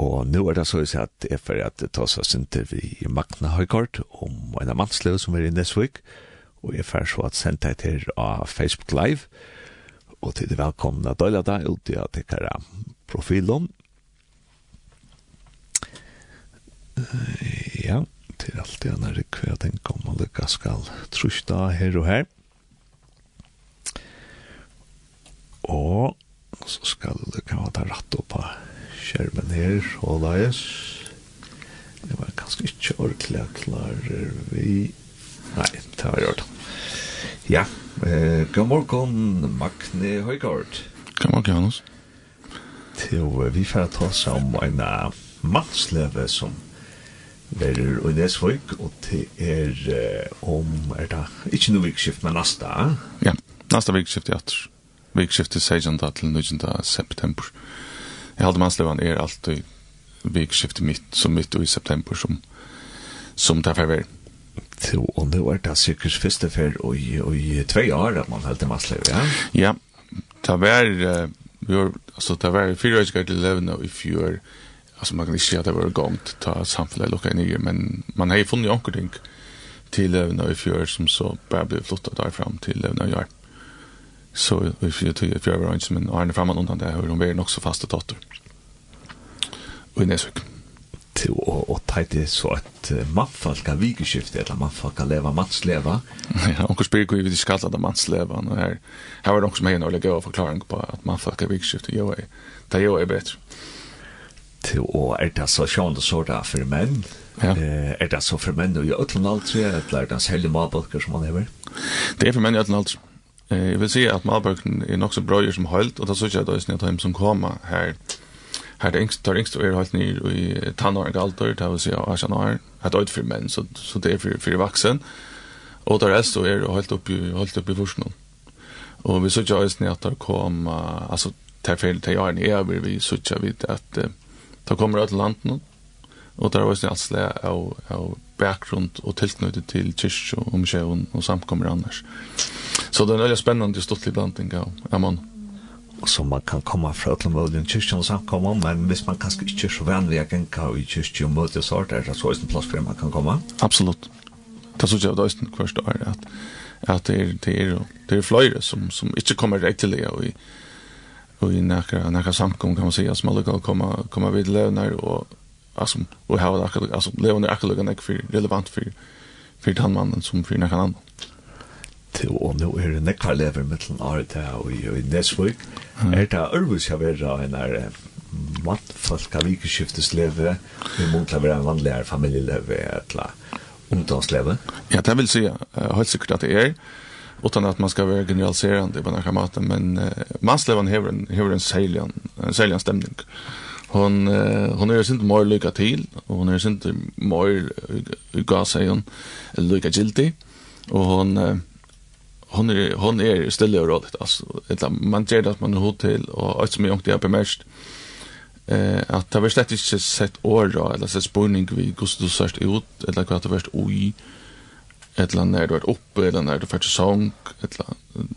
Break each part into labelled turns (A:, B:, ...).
A: Og nå er det så at jeg får at det tas oss inntil vi Magna Høykort om en av mannsløv som er i Nesvik. Og jeg får så at sendt deg til av Facebook Live. Og til det velkomne døyla da ut i at jeg kan profilen. Ja, til alt det andre tenker om å lykke skal trusta her og her. Og så skal det kan være rett opp her skjermen her, så er det var kanskje ikke ordentlig klar vi... Nei, det var gjort. Ja, eh, god morgen, Magne Høygaard.
B: God morgen, Hannes.
A: Til vi får ta oss om en mannsleve som verer i Nesvøk, og til er om, er det ikke noe vikskift, men neste? eh?
B: Ja, neste vikskift ja. Vikskift til 16. til 19. september. Jag hade manslevan är alltid vikskift mitt som mitt i september som som därför är
A: Så och det var det säkert första för och i två år att man helt manslev ja.
B: Ja. Det var vi var alltså det var fyra år ska till leva if you are alltså man kan inte säga att det var gångt ta samhället lucka i, men man har ju funnit någonting till leva nu if you som så bara blev flyttat där fram till leva nu jag. Så if you to if var inte men Arne framan undan där hur hon blir nog så fasta dotter i Nesvik.
A: Til å, å ta det så at uh, mannfolk kan vikeskifte, eller mannfolk kan leva mannsleva.
B: Ja, onker spyrir hvor vi skal det mannsleva, og her, her var det onker som en nøylig gøy forklaring på at mannfolk kan vikeskifte, jo er, det jo er bedre.
A: Til å er det så sjående sårda for menn, Ja. Eh, er det så for menn og i øtlen aldri, eller er det særlig malbøkker som man hever?
B: Det er for menn i øtlen aldri. Eh, jeg vil si at malbøkken er nok så brøyer som høylt, og da synes jeg at det er som kommer her, här det yngst tar yngst är helt ny i tannåren alter det vill säga jag känner att det för män så så det är för för vuxen och där är så är det helt upp i helt upp i forskning och vi så jag är snart att komma alltså tar fel till jag är vi vi så jag vet att ta kommer att landet og der var det alt slæ av, av bakgrunn og tilknyttet til kyrkje og omkjøen og samkommer annars. Så det er en veldig spennende og stortlig blanding av, Amon.
A: mannen så man kan komma fra til mulig og samkommer, men hvis man kanskje ikke er så vanlig at en kan i kyrkjen og møte så er det så en plass for man kan komme?
B: Absolutt. Det synes jeg det er en kvart år at, at det er, det er, det er flere som, som ikke kommer rett til det og i, og i nækka, nækka samkom kan man si, som alle kan komme, komme vid levner og altså, og ha det akkurat, altså, levner akkurat nekk for relevant for, for den mannen som for nekka
A: annen og nå er det nekvar lever mittelen Arita og i Nesvik, er det Ørvus jeg vil ha en her mannfolk av vikeskiftes leve, vi må til å være en vanligere familieleve, eller ungdomsleve.
B: Ja, det vil si, helt sikkert at det er, utan att man ska vara generaliserande på den här maten, men uh, manslevan har en, har en säljan, en säljan stämning. Hon, uh, hon är inte mer lycka till, och hon är inte mer uh, gav hon, lycka giltig, och hon... Uh, hon är hon är stille och roligt alltså man ger det att man är hotell och allt som jag inte har bemärkt eh att det var slett inte sett år då eller så spårning vi går så sörst ut eller vad det var oj eller när du är uppe eller när du får sång eller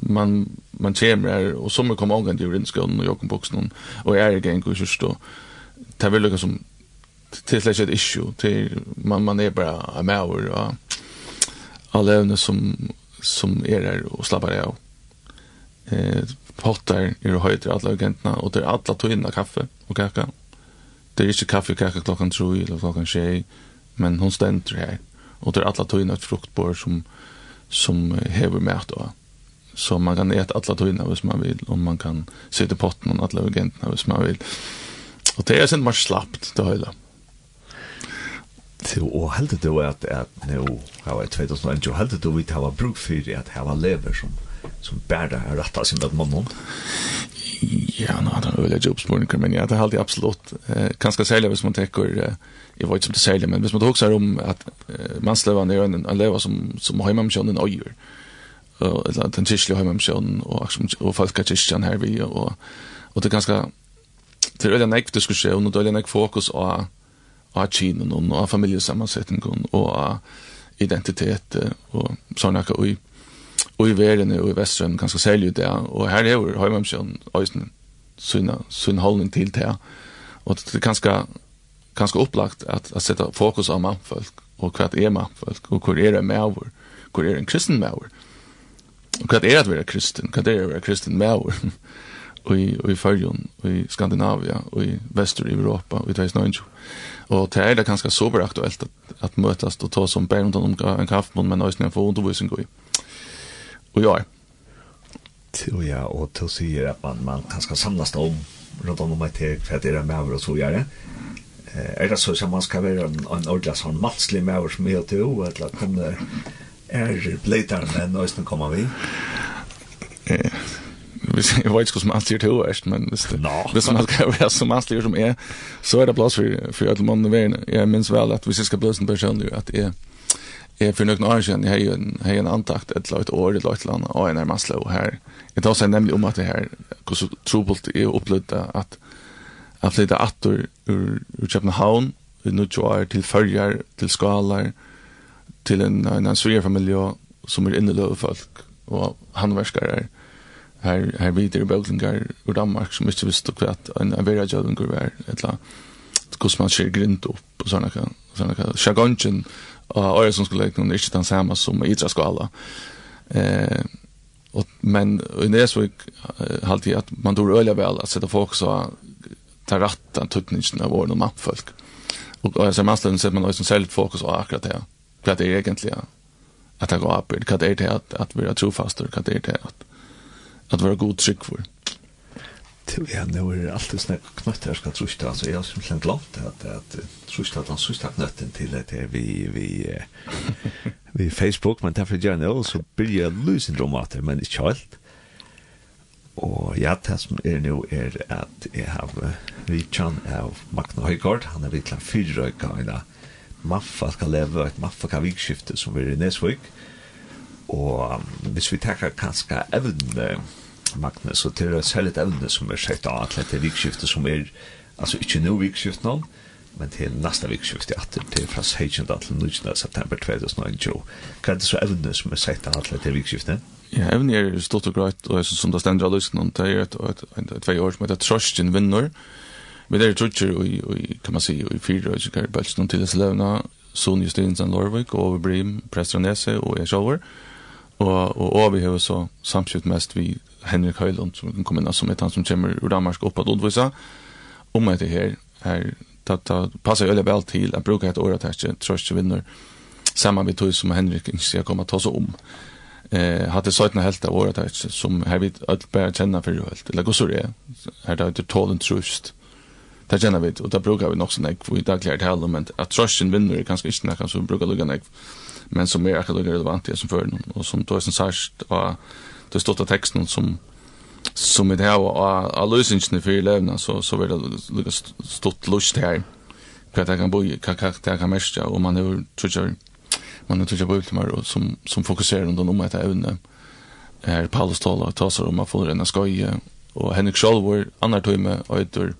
B: man man kommer och som kommer ångan till rinskolan och Jakob Boxen och är det en kurs då det vill lukka som till slags ett issue. Till man man är bara a maur och alla evne som som är där och slappar av. Eh pottar är höjt alla agenterna och det är alla tog in kaffe och kaka. Det är inte kaffe och kaka klockan 3 eller klockan 6, men hon ständer här. Och det är alla tog in ett fruktbord som som hever mat då. Så man kan äta alla tog in om man vill och man kan sitta i potten och alla agenterna hvis man vill. Och det är sen man slappt det hela.
A: Så och helt det var att att nu har jag 2011 och helt det vi har bruk för att ha lever som som bärda är rätta sin att man
B: Ja, no, det är väl ett men jag det helt absolut. Eh, ganska sälja hvis man tänker, eh, jag vet inte om sälja, men hvis man också om att eh, manslevan är en, en leva som, som har hemma med en öjer. Eller den kyrkliga hemma med och, och falska kyrkjan här vi, och, och det är ganska, det är en ägg diskussion, och det är en fokus och av kinen og av familjesammansättningen og av identitet og sånne akka og i verden og i västern ganske særlig det og her er jo Høymømsjøn sin, sin, sunn holdning til det og det er ganske ganske opplagt at, at sette fokus av mannfolk og hva er mannfolk og hvor er det med over hvor er en kristen med over og hva er det å være kristen hva er det å være kristen med over i i Färjön i Skandinavia och i väster i Europa och i Tyskland. Och det är det ganska super aktuellt att, att mötas och ta som bänd om en kaffemål, men nästan få undervisning i. Och ja.
A: Till ja och till sig att man man kan ska samlas om runt om ett här för det är med och så gör det. Eh är det så som man ska vara en en ordentlig sånn matslig med oss med å, eller kommer er blötare men nästan kommer vi.
B: Eh hvis jeg vet ikke hvordan man sier til høyest, men hvis, det, no. hvis man skal være som alt som er, så er det plass for, for alle måneder veien. Jeg minns vel at hvis jeg skal bli en person, at jeg, jeg for noen år siden, jeg har en, jeg en antakt et eller annet år, et eller annet, og en er masse, og her, jeg tar seg nemlig om at det her, hvordan trobult er opplevd at jeg flytta attor ur, ur København, i Nudjoar, til Følger, til Skalar, til en, en, en svigerfamilie som er inneløve folk, og handverskere, og her her videre bøklingar ur Danmark som ikke visste hva at en vera jøvingur var etla hvordan man skjer grint opp og sånne kan sånne kan jargongen og øyre som skulle lekne er ikke den samme som idra skala eh, og, men i Nesvik halte jeg at man tror øyla vel at sette folk så ta ratt av tøtningen av åren og mappfolk og, og jeg ser masselen sett man også selv fokus på akkurat det hva det er egentlig at det går opp hva det er til at, at vi er trofaster hva det er til at att vara god tryck för.
A: Till ja, nu är det alltid såna knötter jag ska trusta alltså jag har simpelthen glömt att att trusta att han sista knötten till det vi vi vi Facebook men därför gör jag så blir jag lösen dramater men det är helt. Og ja, det som er nå er at jeg har Richard av Magne Høygaard, han er virkelig til fyrrøyka i da Maffa skal leve et Maffa kan vikskifte som er i Nesvøk. Og hvis vi tenker kanskje evne Magnus, så det er et særligt evne som er sett av at det er vikskiftet som er, altså ikke nå vikskiftet nå, men til neste vikskiftet at det er fra 16. til 19. september 2019. Hva er det så evne som er sett av at det er vikskiftet?
B: Ja, evne er stort og greit, og som det stender av lysen, og det er et, et, et, et, år som heter Trøstjen vinner. Vi er trutcher og, og kan man si, og i fire år, så kan røysikker noen til disse levna, Sonja Stinsen Lorvik, Ove Brim, Prestranese og jeg sjølver. Er Og, og, og vi har så samskift mest vi Henrik Høylund, som kan komme inn som er han som kommer ur Danmark opp at Odvisa, om etter her, her ta, ta, passer jo vel til, jeg bruker et året her, tross ikke vinner, sammen vi tog som Henrik ikke skal komme ta seg om. Eh, hadde 17 helt av året her, som her vi alt bare kjenner for jo helt, eller gosser det, her da er det tålen trust, det kjenner vi, og det brukar vi nok sånn vi og i dag klart heller, men at trøsten vinner er kanskje ikke nekka, så vi brukar lukka nekv, men som er akkurat lukka relevant i som fører noen, og som tog som særst, og det er stått av teksten som som det har av, av løsningene for levna så, så er det lukka stått lust her, hva det kan bo i, hva, det kan mestre, og man er trøtjer, man er trøtjer på ultimer, som, som fokuserer rundt om etter evne, her Paulus taler, tasar om at få renne skøye, og Henrik Scholver, annar tøyme, og etter,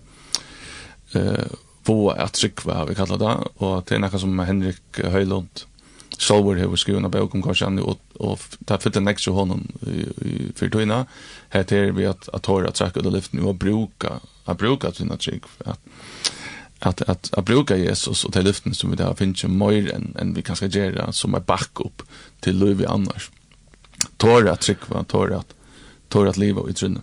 B: eh på att tryckva vi kallar det och det är något som Henrik Höjlund Solver skrivit en bok om korsan och och ta fyrir den next för fyrir heter vi att att at att söka det lyft nu och bruka att bruka sina trick att att att att bruka Jesus och till lyften som vi där finns ju mer än än vi kanske gjera som er backup til Louis annars. tåra att trycka tøyra att tøyra att leva i trunna.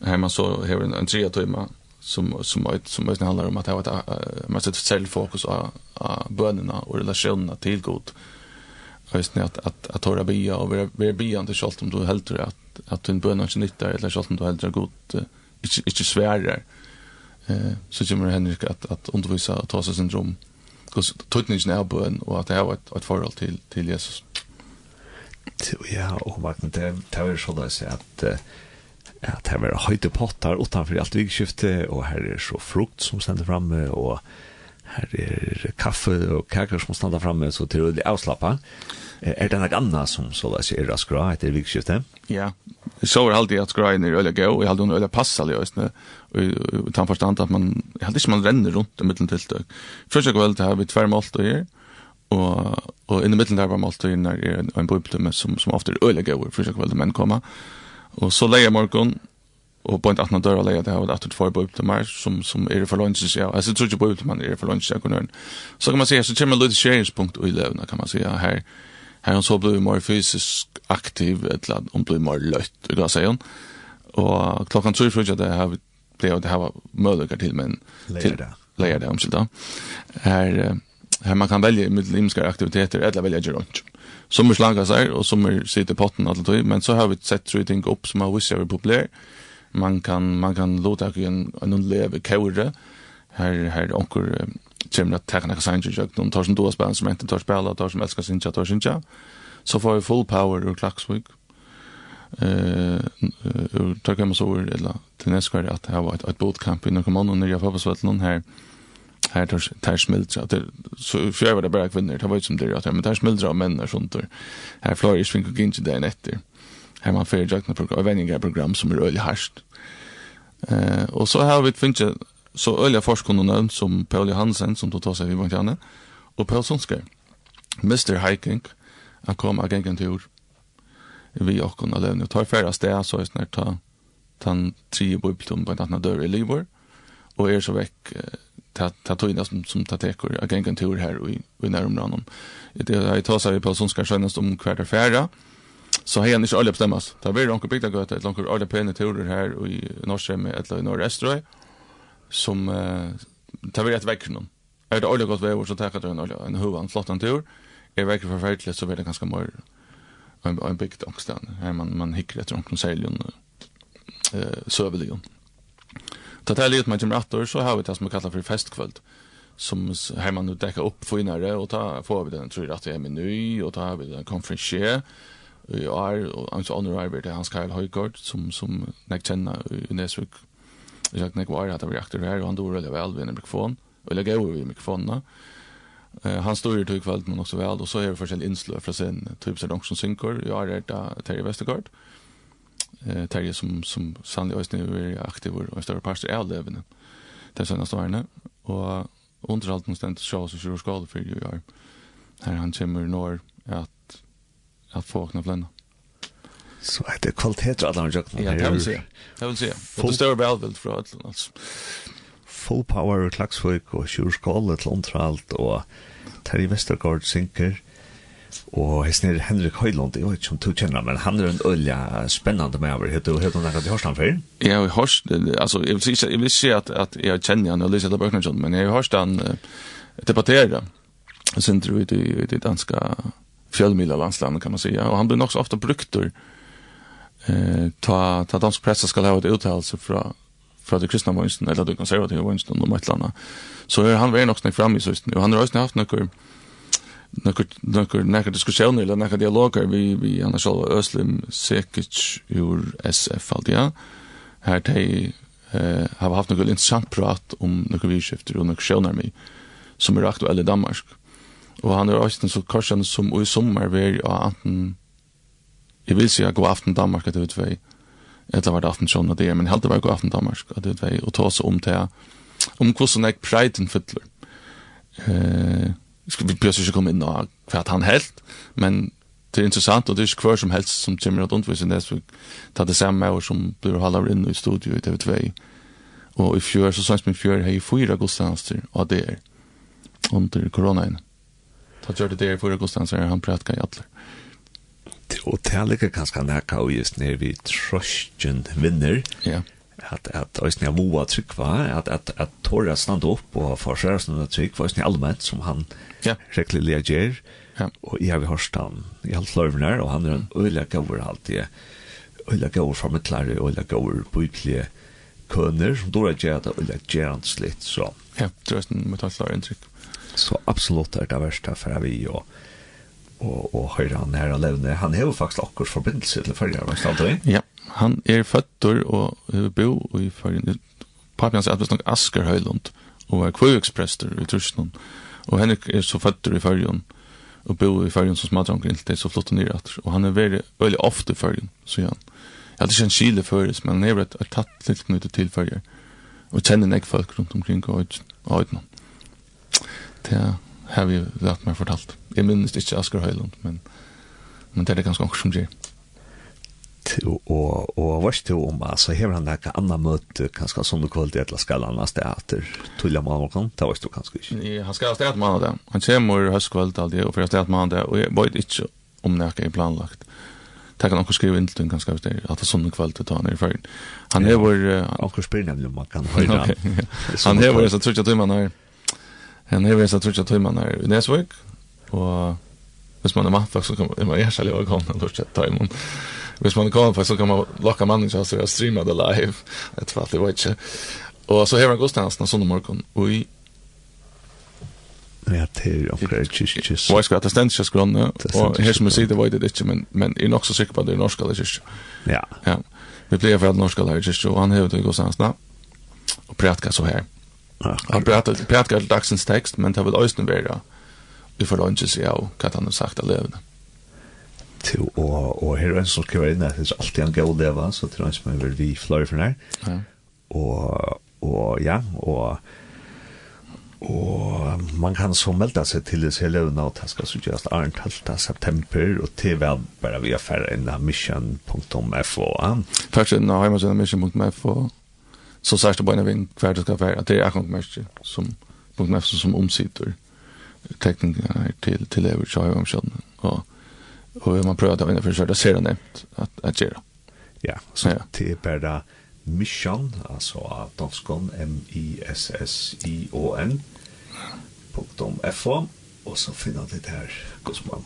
B: Hemma så hevur en tre timmar som som ett som mest handlar om att ha ett man sätter självfokus på bönerna och relationerna till Gud. Just att att att hålla bia och vi bia inte självt om du helt att att din bön inte nyttar eller självt om du helt Gud inte inte svärare. Eh så kommer Henrik att att undervisa och ta sig syndrom. Kus tutningen är bön och att det har ett ett förhåll till till Jesus.
A: Ja, och vad det det är så där så att ja, det var høyde pottar utanfor alt vikskiftet, og her er så frukt som stender framme, og her er kaffe og kaker som stender framme, så til å avslappa. Er det noe annet som så det er av skra etter vikskiftet?
B: Ja, så er alltid at skraen er øyla gøy, og jeg hadde hun øyla passelig, og jeg tar forstand at man, jeg hadde ikke man renner rundt i middelen tiltøk. og kveld har vi tvermålt og her, og, og i midten der var målt og her er en bøyblime som, som ofte er øyla gøy, først og kveld menn kommer, Og så leier morgon, og på en annen dør leier det har og det er at du får på Ultimar, som, som er for lønnsens, ja. Jeg tror ikke på Ultimar er for lønnsens, jeg kunne Så kan man si, så kommer det litt skjeringspunkt i levende, kan man si, ja, her, her han så blir mer fysisk aktiv, et eller annet, hun blir mer løtt, og da sier hun. Og klokkan tror jeg at det har ble det har var mødøkker til, men til leier det, omkyld da. Her, her man kan velge mittel aktiviteter, eller velge gerundt som er slaga seg, og som er sitter i potten alt tog, men så har vi sett tre ting opp som har visse er populær. Man kan, man kan låta en, en leve kåre, her, her onker um, kommer at tekna kan sannsyn kjøk, noen tar som doa spelen som enten tar spela, tar som elskar sinja, tar sinja. Så får vi full power ur klaksvik, eh tar kan man så eller til neskvar at her var ett et bootcamp i Norkommannen, nere av Fabasvetlen her, här tar tar smälter det så för över det bara kvinnor det var ju som det att men tar smälter av män och sånt där här flyr ju svink och inte där nätter här man för jag på vänningar program som är öl harst eh och så har vi finns så öliga forskarna som Paul Johansen som tog ta sig vid Montana och Paul Sonskär Mr Hiking han kom och gick en vi och kunna lämna tar färdas det så är snart ta tan tre bubblum på en annan dörr i Libor och är så väck ta ta tog som som ta tekor jag kan tur här och i i närområdet. Det jag tar sig på som ska skönast om kvarter färra. Så har jag inte alla bestämmas. Ta blir onkel bygga gott ett långt alla penna turer här och i Norrshem eller i Norröströ som ta vi ett veck någon Är det alla gott väder så tar jag en olja en huvan flottan tur. Är veck för färdigt så blir det ganska mer en en bygd också. Här man man hickar ett runt säljon. Eh så. Ta täljer ut med Jim så har vi det som vi kallar för festkväll som här man nu täcker upp finare och ta får vi den tror jag att det är meny och ta har vi den konferensier vi är och alltså andra det Hans Karl Höjgård som som näck känna i Näsvik jag näck var att vi akter här och han då rullar väl vid en mikrofon och lägger över vid mikrofonen Eh han står ju till kväll men också väl och så är det för inslag från sin typ så långt som synkor jag är där Terry Westergaard eh, Terje som, som sannlig også er aktiv och en större pastor større parster Det levende står inne och under allt konstant så så så ska det för ju är. Här han kommer norr att att få knappt lända.
A: Så er det kvalitet av alle
B: hans? Ja, det vill si. Det vill si. Det er større velvild för att alltså.
A: Full power og klagsvøk og sjås skål til underholdt og Terje Vestergaard synker. Og hesten er Henrik Høylund, jeg vet ikke om du kjenner, men han er en ølja spennende med over. Hette du hørt om deg til Horsland før?
B: Jeg har hørt, altså, jeg vil si, jeg vil si at, at jeg kjenner han, og lyser til bøkene men jeg har hørt han uh, debattere, sin tror ut i, det danske fjellmila landslandet, kan man si. Og han blir nok så ofte brukt uh, ta, ta dansk pressa skal ha et uttalelse fra, fra det kristne vunsten, eller det konservative vunsten, om et eller annet. Så er han veldig nok snakk fram i søsten, og han har også haft noen nokkur nokkur nokkur diskussioner eller nokkur dialoger vi vi annars själva Øslim Sekic ur SF Aldia Her te eh har haft nokkur interessant prat om nokkur vidskifter og nokkur sjónar mi som er aktuella i Danmark. Og han er också so korsen som i summar ver og anten Eg vil sjá gå aften Danmark at det var eller var det aften sjön det men helt det var gå aften Danmark at det var og ta um om det om ek priden fyller. Eh vi behøver ikke komme inn og hva han helt, men det er interessant, og det er ikke hver som helst som kommer at undervise det, så det det samme år som blir halver inn i studio i TV2. Og i fjør, så sanns min fjør, hei fyra godstanster av det er under koronaen. Da gjør det det er fyra godstanster, han pratka i atler.
A: Og det er ikke kanskje nekka og just nere vi trøstjen vinner.
B: Ja.
A: Yeah at at ösn av voa trykk var at at at torra stand upp och försöka såna trykk var ni allmänt som han
B: ja.
A: skickligt reagerar
B: ja.
A: Og i har hört han i alt lövnar og han är en öliga gåvor alltid öliga gåvor från ett klare öliga gåvor på ytliga kunder som då är det öliga gärnsligt så
B: ja det är alt metallare intryck
A: så absolutt er det verste for vi og og og hur han här levde han har jo faktisk akkurat forbindelse til vad står det
B: ja han er føtter og uh, bo i Førjen. Papi hans er alltid nok Asker Høylund, og er kvøyeksprester i Trusjnån. Og Henrik er så føtter i Førjen, og bo i Førjen som smadranker inntil det, er så flott og at. Og han er veldig, veldig ofte i Førjen, sier han. Jeg hadde ikke en kile føres, men han er et tatt litt knyttet til Førjen. Og kjenner nek folk rundt omkring og øyne. Det har vi lagt meg fortalt. Jeg minnes ikke Asker Høylund, men, men det er det ganske omkring som gjør
A: og og och vad står om altså här han där anna möte kanskje sånn det kallt det att skalla annars det att tulla man kan ta oss då kanske. Nej,
B: han skal starta man där. Han kommer höstkväll alltid och för att starta man där og jeg vet ikke om det er planlagt. Ta kan också skriva in till den ganska där at sån kväll kvalitet ta ned for han er vår
A: var också nemlig om man kan höra
B: han er vår så tror jag timmar när han er vår så tror jag timmar när nästa vecka och hvis man er maffig så kan man gjøre seg lite kom då ska ta imorgon Hvis man kommer på så kan man locka mannen så att streama det live. Det var det var inte. Och så här går stansen sån morgon. Oj.
A: Ja, till och för chichis.
B: Vad ska det ständigt jag skulle nu? Och här som säger det var det inte men men är nog så säker på det norska det är.
A: Ja.
B: Ja. Vi blir för att norska det är och han hade gått stansen. Och pratar så här. Ja. Han pratar pratar dagsens text men det vill ösnen vara. Vi får inte se av vad han har sagt av levande
A: til og og her er som skriver inn at det er alltid en god leva så tror jeg som er vi fløy for der. Ja. Og og ja og og man kan så melde seg til det hele levende, og det skal så gjøres arnt halta september og til vel bare vi er ferdig inn av mission.fo.
B: Først inn av hjemmesiden mission.fo så sier det bare en hver du skal være det er akkurat mest som .fo som omsitter tekningen til til lever så har jeg og Och man prövar att vinna för att se det nämnt att, att göra.
A: Ja, så ja. det är bara mission, alltså av danskon, M-I-S-S-I-O-N, .fo, och så finner det här Gosman.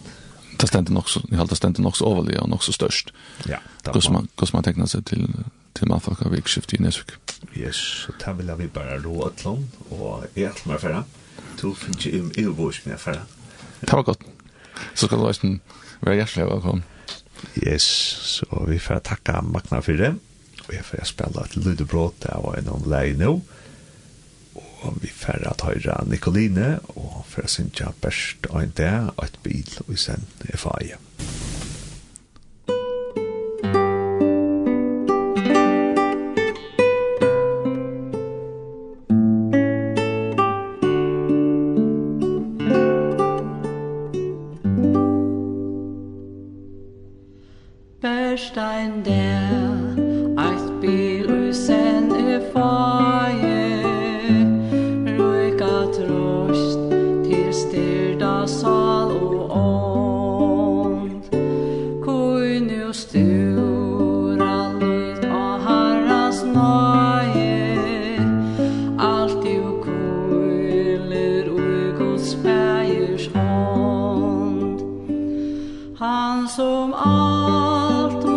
B: Det ständer också, jag har det ständer också överliga och också störst.
A: Ja.
B: Gosman, Gosman tecknar sig till til av vikskift i Nesvik.
A: Yes, så ta vil vi bare rå atlån, og jeg er til meg færre. Du finner ikke i vår med jeg.
B: Det var godt så skal du også være hjertelig velkommen.
A: Yes, så vi får takke Magna for det. Og jeg får spille et lydebrot, det var en om leie nå. Og vi får at høyre Nikoline, og for å synge best og en del, og et bil, og sen er faget. Stein
C: der. Eist berusen e faie. Ruiga trost til styrda sal og ånd. Kui nu stura lyt a harras naie Alt jo kuilir ui gods päirs ånd Han som alt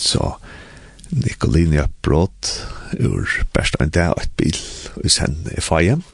A: så Nicolina brott ur best en dag et bil i sende i feien.